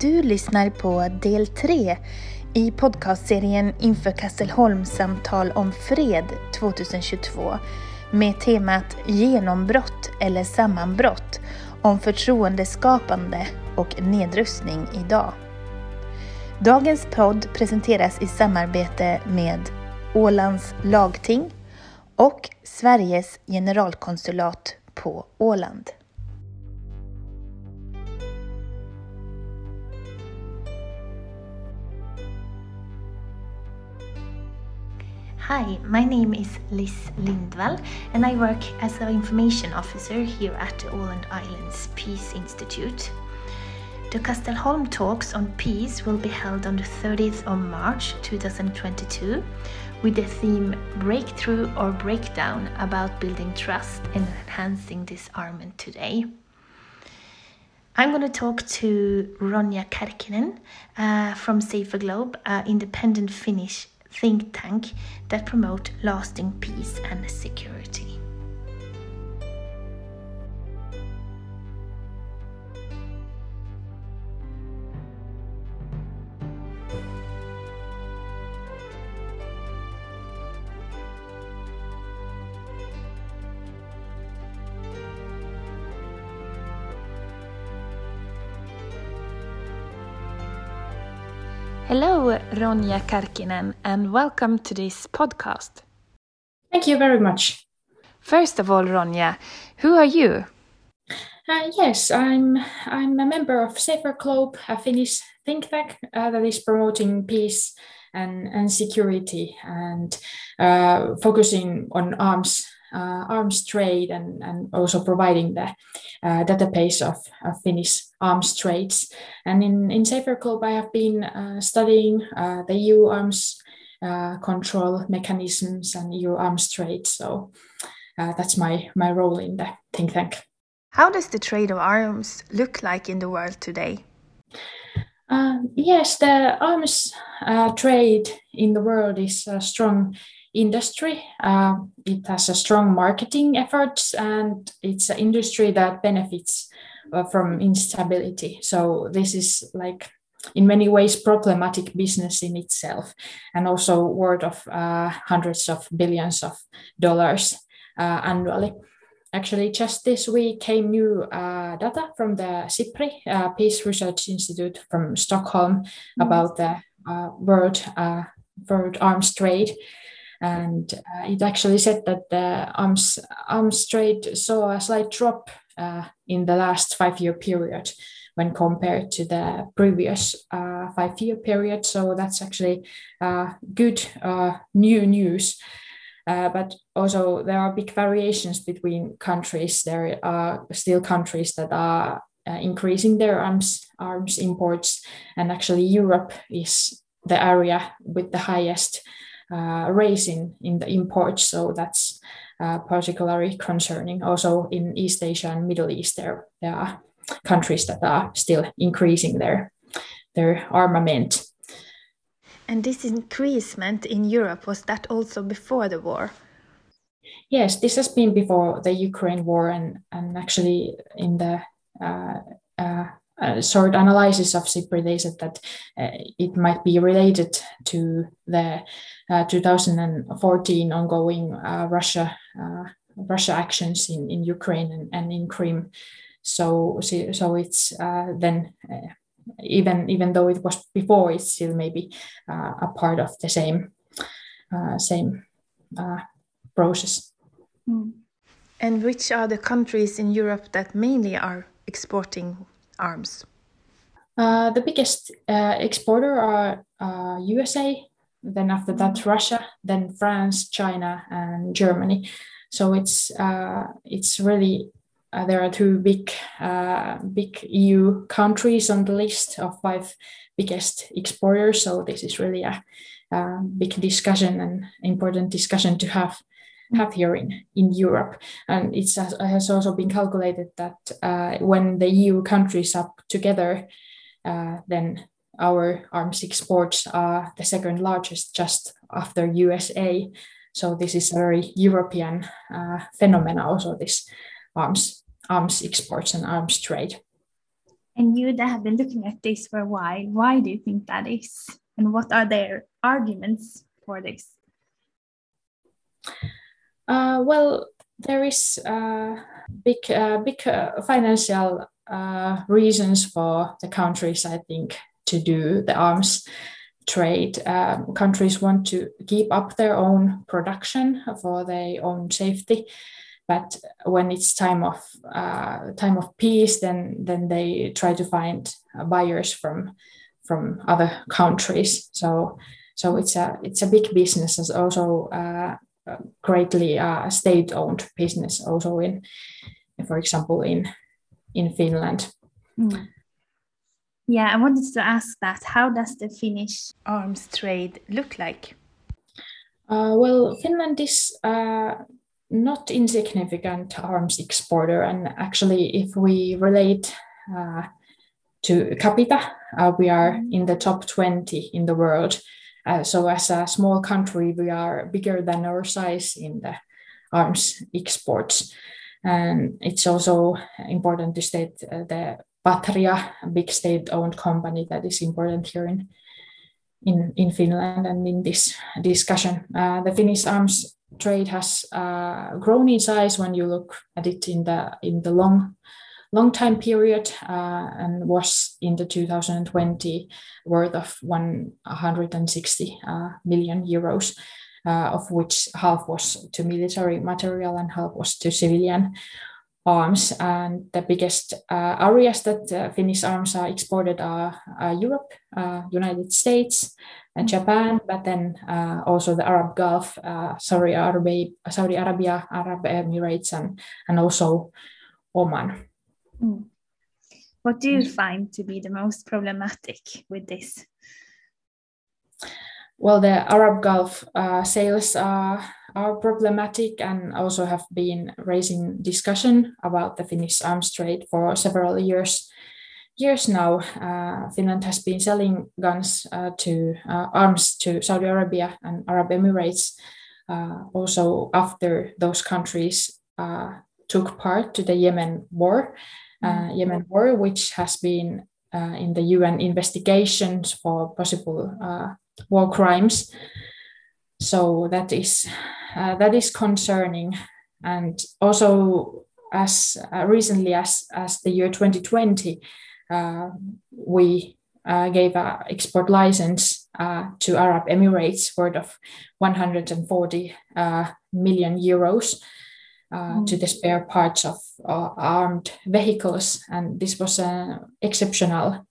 Du lyssnar på del 3 i podcastserien inför Kastelholm samtal om fred 2022 med temat genombrott eller sammanbrott om förtroendeskapande och nedrustning idag. Dagens podd presenteras i samarbete med Ålands lagting och Sveriges generalkonsulat på Åland. Hi, my name is Liz Lindvall and I work as an information officer here at the Åland Islands Peace Institute. The Kastelholm Talks on Peace will be held on the 30th of March 2022 with the theme Breakthrough or Breakdown about building trust and enhancing disarmament today. I'm going to talk to Ronja Karkinen uh, from SaferGlobe, an independent Finnish think tank that promote lasting peace and security. Hello, Ronja Karkinen, and welcome to this podcast. Thank you very much. First of all, Ronja, who are you? Uh, yes, I'm I'm a member of SaferGlobe, a Finnish think tank uh, that is promoting peace and, and security and uh, focusing on arms arms trade and, and also providing the uh, database of, of Finnish arms trades. And in, in SaferGlobe, I have been uh, studying uh, the EU arms uh, control mechanisms and EU arms trade. So uh, that's my, my role in the think tank. How does the trade of arms look like in the world today? yes, the arms trade in the world is strong industry. Uh, it has a strong marketing efforts and it's an industry that benefits uh, from instability. So this is like in many ways problematic business in itself and also worth of uh, hundreds of billions of dollars uh, annually. Actually, just this week came new uh, data from the SIPRI, uh, Peace Research Institute from Stockholm, mm-hmm. about the world, world arms trade and uh, it actually said that the arms arms trade saw a slight drop uh, in the last five year period when compared to the previous uh, five year period. So that's actually uh, good uh, new news. Uh, but also there are big variations between countries. There are still countries that are increasing their arms arms imports, and actually Europe is the area with the highest raising in the imports. So that's uh, particularly concerning. Also in East Asia and Middle East, there, there are countries that are still increasing their, their armament. And this increasement in Europe, was that also before the war? Yes, this has been before the Ukraine war and, and actually in the uh, uh, uh, short analysis of said that uh, it might be related to the uh, 2014 ongoing uh, Russia uh, Russia actions in, in Ukraine and, and in Crimea. So, so it's then even even though it was before, it's still maybe a part of the same same process. Mm. And which are the countries in Europe that mainly are exporting arms? Uh, the biggest uh, exporter are uh, USA, then after that mm-hmm. Russia, then France, China, and Germany. So it's uh, it's really uh, there are two big uh, big EU countries on the list of five biggest exporters. So this is really a, a big discussion and important discussion to have have here in, in Europe. And it has also been calculated that uh, when the EU countries are together, uh, then our arms exports are the second largest just after USA. So this is a very European uh, phenomenon also, this arms, arms exports and arms trade. And you that have been looking at this for a while, why do you think that is? And what are their arguments for this? Uh, well, there is uh, big, uh, big uh, financial uh, reasons for the countries, I think, to do the arms trade. Um, countries want to keep up their own production for their own safety, but when it's time of uh, time of peace, then then they try to find buyers from from other countries. So so it's a it's a big business, as also greatly uh, state-owned business, also in, for example, in in Finland. Mm. Yeah, I wanted to ask that. How does the Finnish arms trade look like? Uh, well, Finland is uh, not insignificant arms exporter, and actually, if we relate uh, to capita, uh, we are mm. in the top 20 in the world. Uh, so, as a small country, we are bigger than our size in the arms exports. And it's also important to state uh, the Patria, a big state-owned company that is important here in in, in Finland and in this discussion. Uh, the Finnish arms trade has uh, grown in size when you look at it in the in the long long time period uh, and was in the 2020 worth of 160 uh, million euros uh, of which half was to military material and half was to civilian arms. And the biggest uh, areas that uh, Finnish arms are exported are uh, Europe, uh, United States, and Japan, but then uh, also the Arab Gulf, Saudi, Arabia, Saudi Arabia, Arab Emirates, and, and also Oman. Mm. What do you find to be the most problematic with this? well, the Arab Gulf uh, sales are, are problematic and also have been raising discussion about the Finnish arms trade for several years. Years now, uh, Finland has been selling guns uh, to uh, arms to Saudi Arabia and Arab Emirates. Uh, also, after those countries uh, took part to the Yemen war, mm. Yemen war, which has been in the UN investigations for possible war crimes. So that is uh, that is concerning, and also as uh, recently as as the year 2020, uh, we uh, gave an export license uh, to Arab Emirates worth of 140 uh, million euros. Mm. To the spare parts of armed vehicles, and this was an exceptional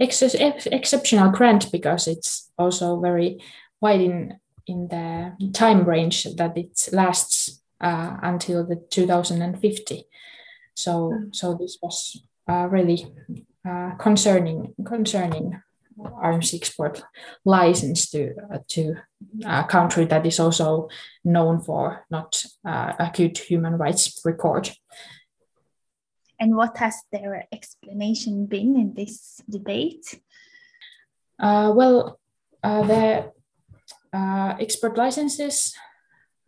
ex- exceptional grant because it's also very wide in in the time range that it lasts uh, until the 2050. So mm. so this was uh, really uh, concerning concerning arms export license to uh, to a country that is also known for not uh, a good human rights record. And what has their explanation been in this debate? Uh, well, uh, the uh, export licenses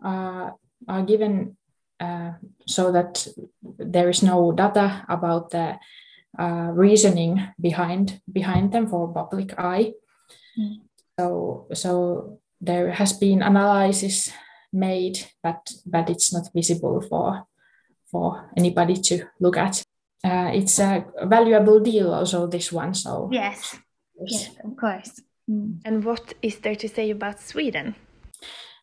uh, are given uh, so that there is no data about the uh, reasoning behind behind them for public eye. Mm. So, so there has been analysis made, but but it's not visible for for anybody to look at. Uh, it's a valuable deal also this one so yes yes, of course mm. and what is there to say about sweden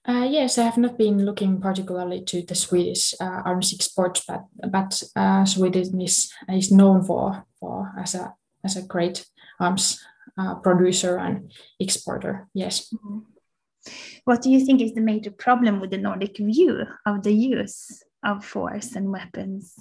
uh, yes, I have not been looking particularly to the Swedish uh, arms exports, but but uh, Sweden is is known for for as a as a great arms uh, producer and exporter. Yes. Mm-hmm. What do you think is the major problem with the Nordic view of the use of force and weapons?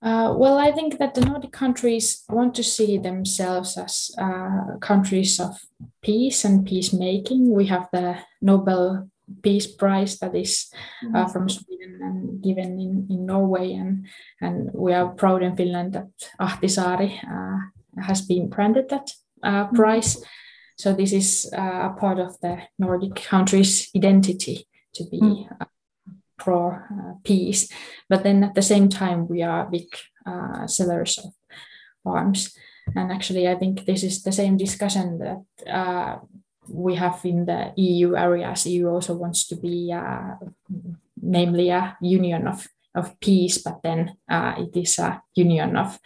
Uh, well, I think that the Nordic countries want to see themselves as uh, countries of peace and peacemaking. We have the Nobel Peace Prize that is uh, mm-hmm. from Sweden and given in, in Norway, and, and we are proud in Finland that Ahtisaari uh, has been granted that uh, mm-hmm. prize. So this is uh, a part of the Nordic countries' identity to be mm for peace. But then at the same time, we are big sellers of arms. And actually, I think this is the same discussion that we have in the EU areas. EU also wants to be, uh, namely, a union of, of peace, but then uh, it is a union of,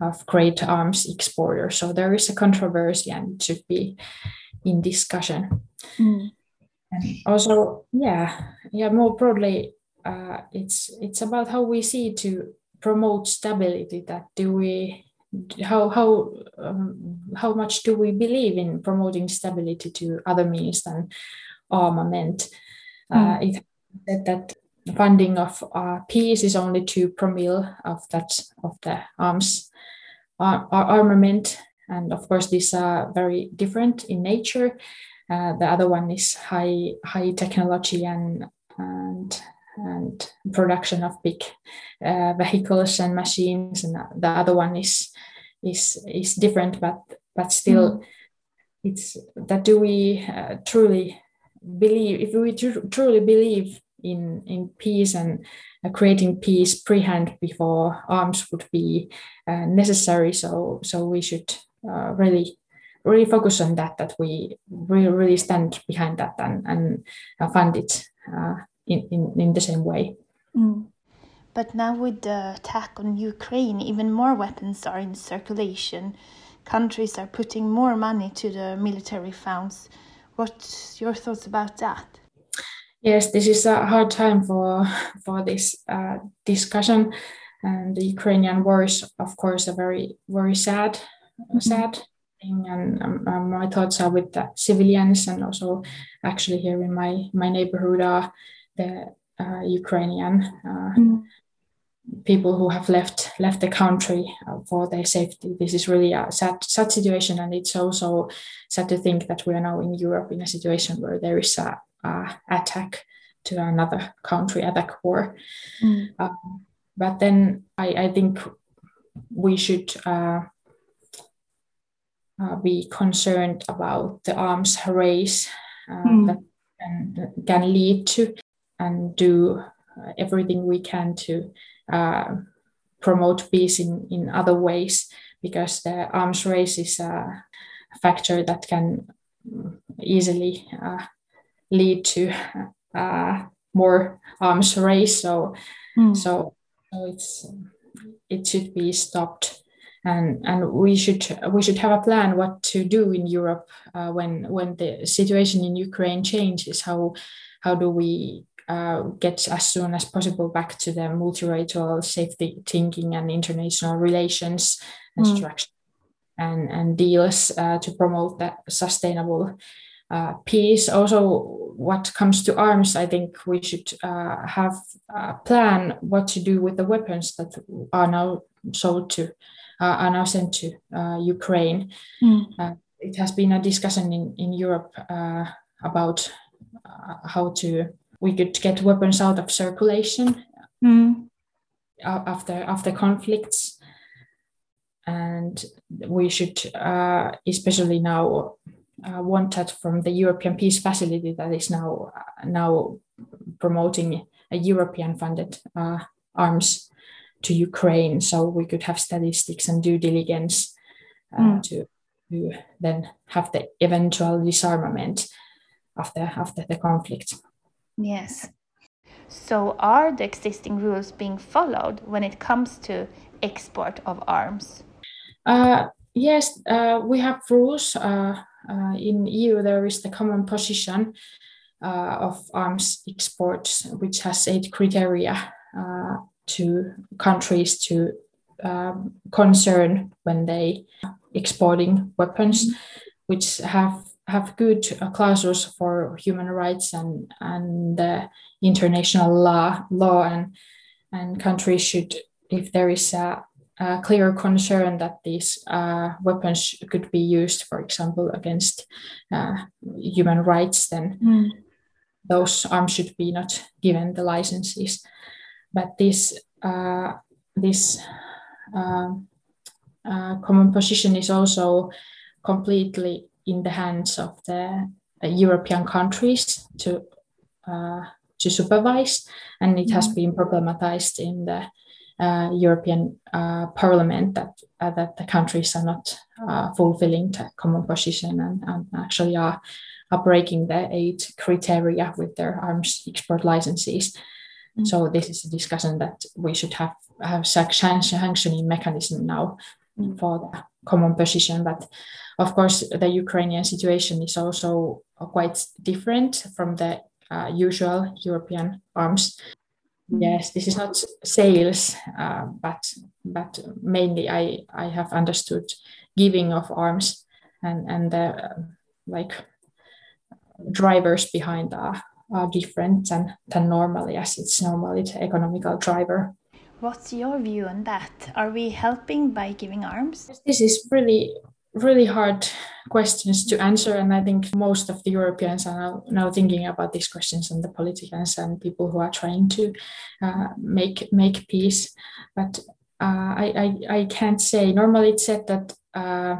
of great arms exporters. So there is a controversy and it should be in discussion. Mm. And also, yeah, yeah, more broadly, uh, it's it's about how we see to promote stability. That do we how how um, how much do we believe in promoting stability to other means than armament? Mm. Uh, it said that funding of uh, peace is only two promille of that of the arms uh, armament, and of course these are very different in nature. Uh, the other one is high high technology and and and production of big uh, vehicles and machines, and the other one is is is different, but but still, mm. it's that do we uh, truly believe? If we tr- truly believe in in peace and uh, creating peace prehand before arms would be uh, necessary, so so we should uh, really really focus on that that we really really stand behind that and and fund it uh, in, in in the same way. Mm. But now, with the attack on Ukraine, even more weapons are in circulation. Countries are putting more money to the military funds. What's your thoughts about that? Yes, this is a hard time for for this uh, discussion, and the Ukrainian war is, of course, a very very sad mm-hmm. sad thing. And um, um, my thoughts are with the civilians, and also actually here in my my neighborhood are the uh, Ukrainian uh, mm people who have left left the country uh, for their safety. This is really a sad sad situation, and it's also sad to think that we are now in Europe in a situation where there is a, a attack to another country, attack war. Mm. Uh, but then I, I think we should uh, uh, be concerned about the arms race mm. that can, can lead to, and do everything we can to uh, promote peace in, in other ways because the arms race is a factor that can easily uh, lead to uh, more arms race. So, mm. so, so it's it should be stopped, and and we should we should have a plan what to do in Europe uh, when when the situation in Ukraine changes. How how do we uh, get as soon as possible back to the multilateral safety thinking and international relations and mm. structure and, and deals uh, to promote that sustainable uh, peace. Also, what comes to arms, I think we should uh, have a plan what to do with the weapons that are now sold to, are now sent to uh, Ukraine. Mm. it has been a discussion in, in Europe about how to we could get weapons out of circulation mm. after after conflicts and we should uh, especially now uh, want that from the European Peace Facility that is now uh, now promoting a European funded uh, arms to Ukraine. So we could have statistics and due diligence uh, mm. to, to then have the eventual disarmament after after the conflict. Yes. So, are the existing rules being followed when it comes to export of arms? Uh, yes, uh, we have rules. Uh, uh in EU, there is the common position uh, of arms exports, which has eight criteria uh, to countries to um, concern when they exporting weapons, which have have good clauses for human rights and and uh, international law law and and countries should if there is a, a clear concern that these uh, weapons could be used for example against uh, human rights then mm. those arms should be not given the licenses but this uh, this um, uh, common position is also completely in the hands of the uh, European countries to uh, to supervise, and it has mm-hmm. been problematized in the uh, European uh, Parliament that uh, that the countries are not uh, fulfilling the common position and, and actually are, are breaking the eight criteria with their arms export licenses. Mm-hmm. So this is a discussion that we should have have sanctioning mechanism now mm-hmm. for the common position. But of course, the Ukrainian situation is also quite different from the uh, usual European arms. Yes, this is not sales, uh, but but mainly I I have understood giving of arms and and the uh, like drivers behind are, are different than, than normally as it's normally the economical driver. What's your view on that? Are we helping by giving arms? This is really really hard questions to answer and i think most of the europeans are now, now thinking about these questions and the politicians and people who are trying to uh, make make peace but uh, I, I, I can't say normally it's said that uh,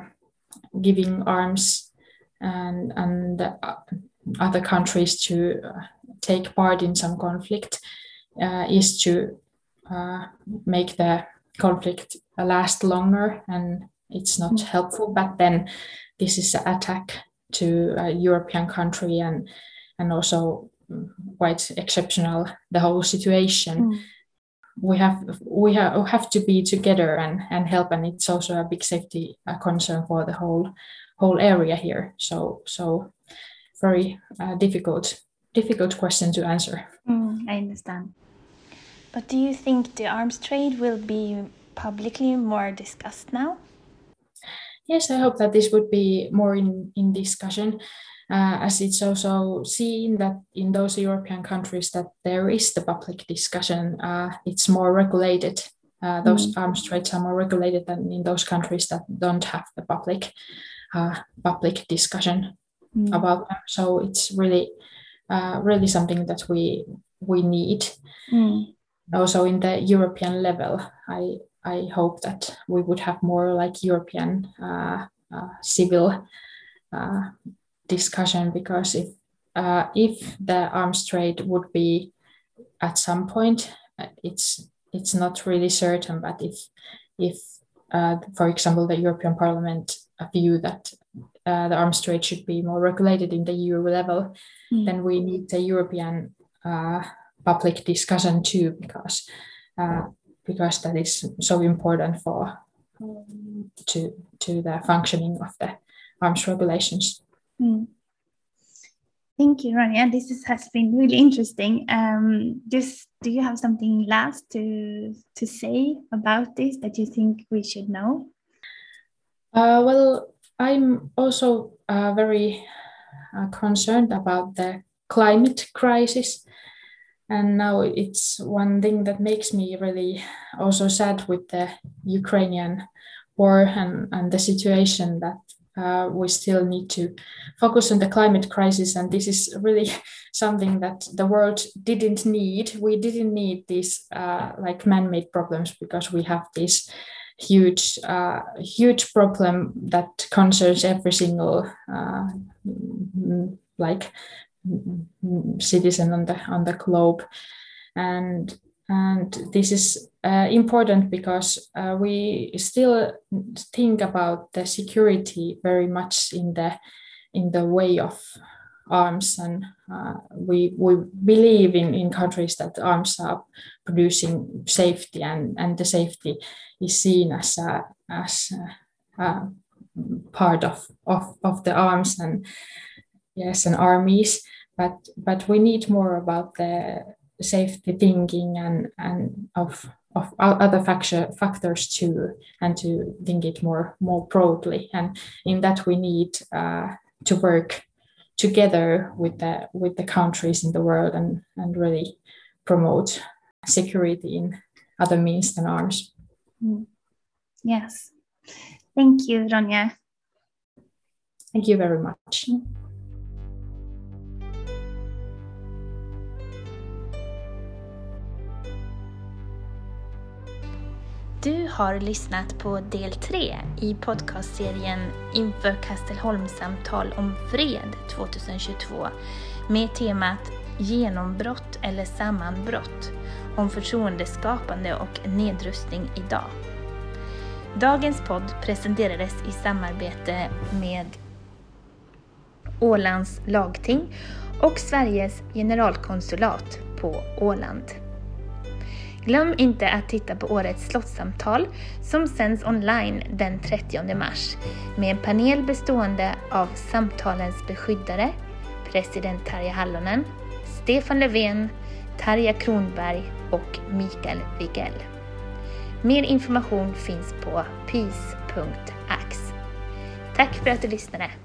giving arms and and uh, other countries to uh, take part in some conflict uh, is to make the conflict last longer and it's not mm. helpful. But then this is an attack to a European country and and also quite exceptional the whole situation. Mm. We have we have, have to be together and, and help, and it's also a big safety concern for the whole whole area here. So so very uh, difficult difficult question to answer. Mm, I understand. But do you think the arms trade will be publicly more discussed now? yes, I hope that this would be more in, in discussion, uh, as it's also seen that in those European countries that there is the public discussion, uh, it's more regulated. Uh, those mm. arms trades are more regulated than in those countries that don't have the public uh, public discussion mm. about them. So it's really uh, really something that we we need. Mm. Also in the European level, I I hope that we would have more like European uh, uh, civil uh, discussion because if uh, if the arms trade would be at some point, uh, it's it's not really certain. But if if uh, for example the European Parliament view that the arms trade should be more regulated in the EU level, mm. then we need the European public discussion too because because that is so important for to to the functioning of the arms regulations. Mm. Thank you, Ronja. This is, has been really interesting. Um, just do you have something last to to say about this that you think we should know? Uh, well, I'm also uh, very uh, concerned about the climate crisis and now it's one thing that makes me really also sad with the Ukrainian war and, and the situation that uh, we still need to focus on the climate crisis. And this is really something that the world didn't need. We didn't need these uh, like man-made problems because we have this huge, uh, huge problem that concerns every single uh, like citizen on the on the globe. And and this is uh, important because uh, we still think about the security very much in the in the way of arms and uh, we we believe in in countries that arms are producing safety and and the safety is seen as a, as a, a part of, of of the arms and yes and armies. But but we need more about the safety thinking and and of of other factor, factors too and to think it more more broadly. And in that we need uh, to work together with the with the countries in the world and and really promote security in other means than arms mm. yes. Thank you ronja thank you very much Du har lyssnat på del 3 i podcastserien Inför Kastelholmssamtal om fred 2022 med temat genombrott eller sammanbrott om förtroendeskapande och nedrustning idag. Dagens podd presenterades i samarbete med Ålands lagting och Sveriges generalkonsulat på Åland. Glöm inte att titta på årets slottssamtal som sänds online den 30 mars med en panel bestående av samtalens beskyddare, president Tarja Hallonen, Stefan Löfven, Tarja Kronberg och Mikael Wigell. Mer information finns på peace.ax. Tack för att du lyssnade!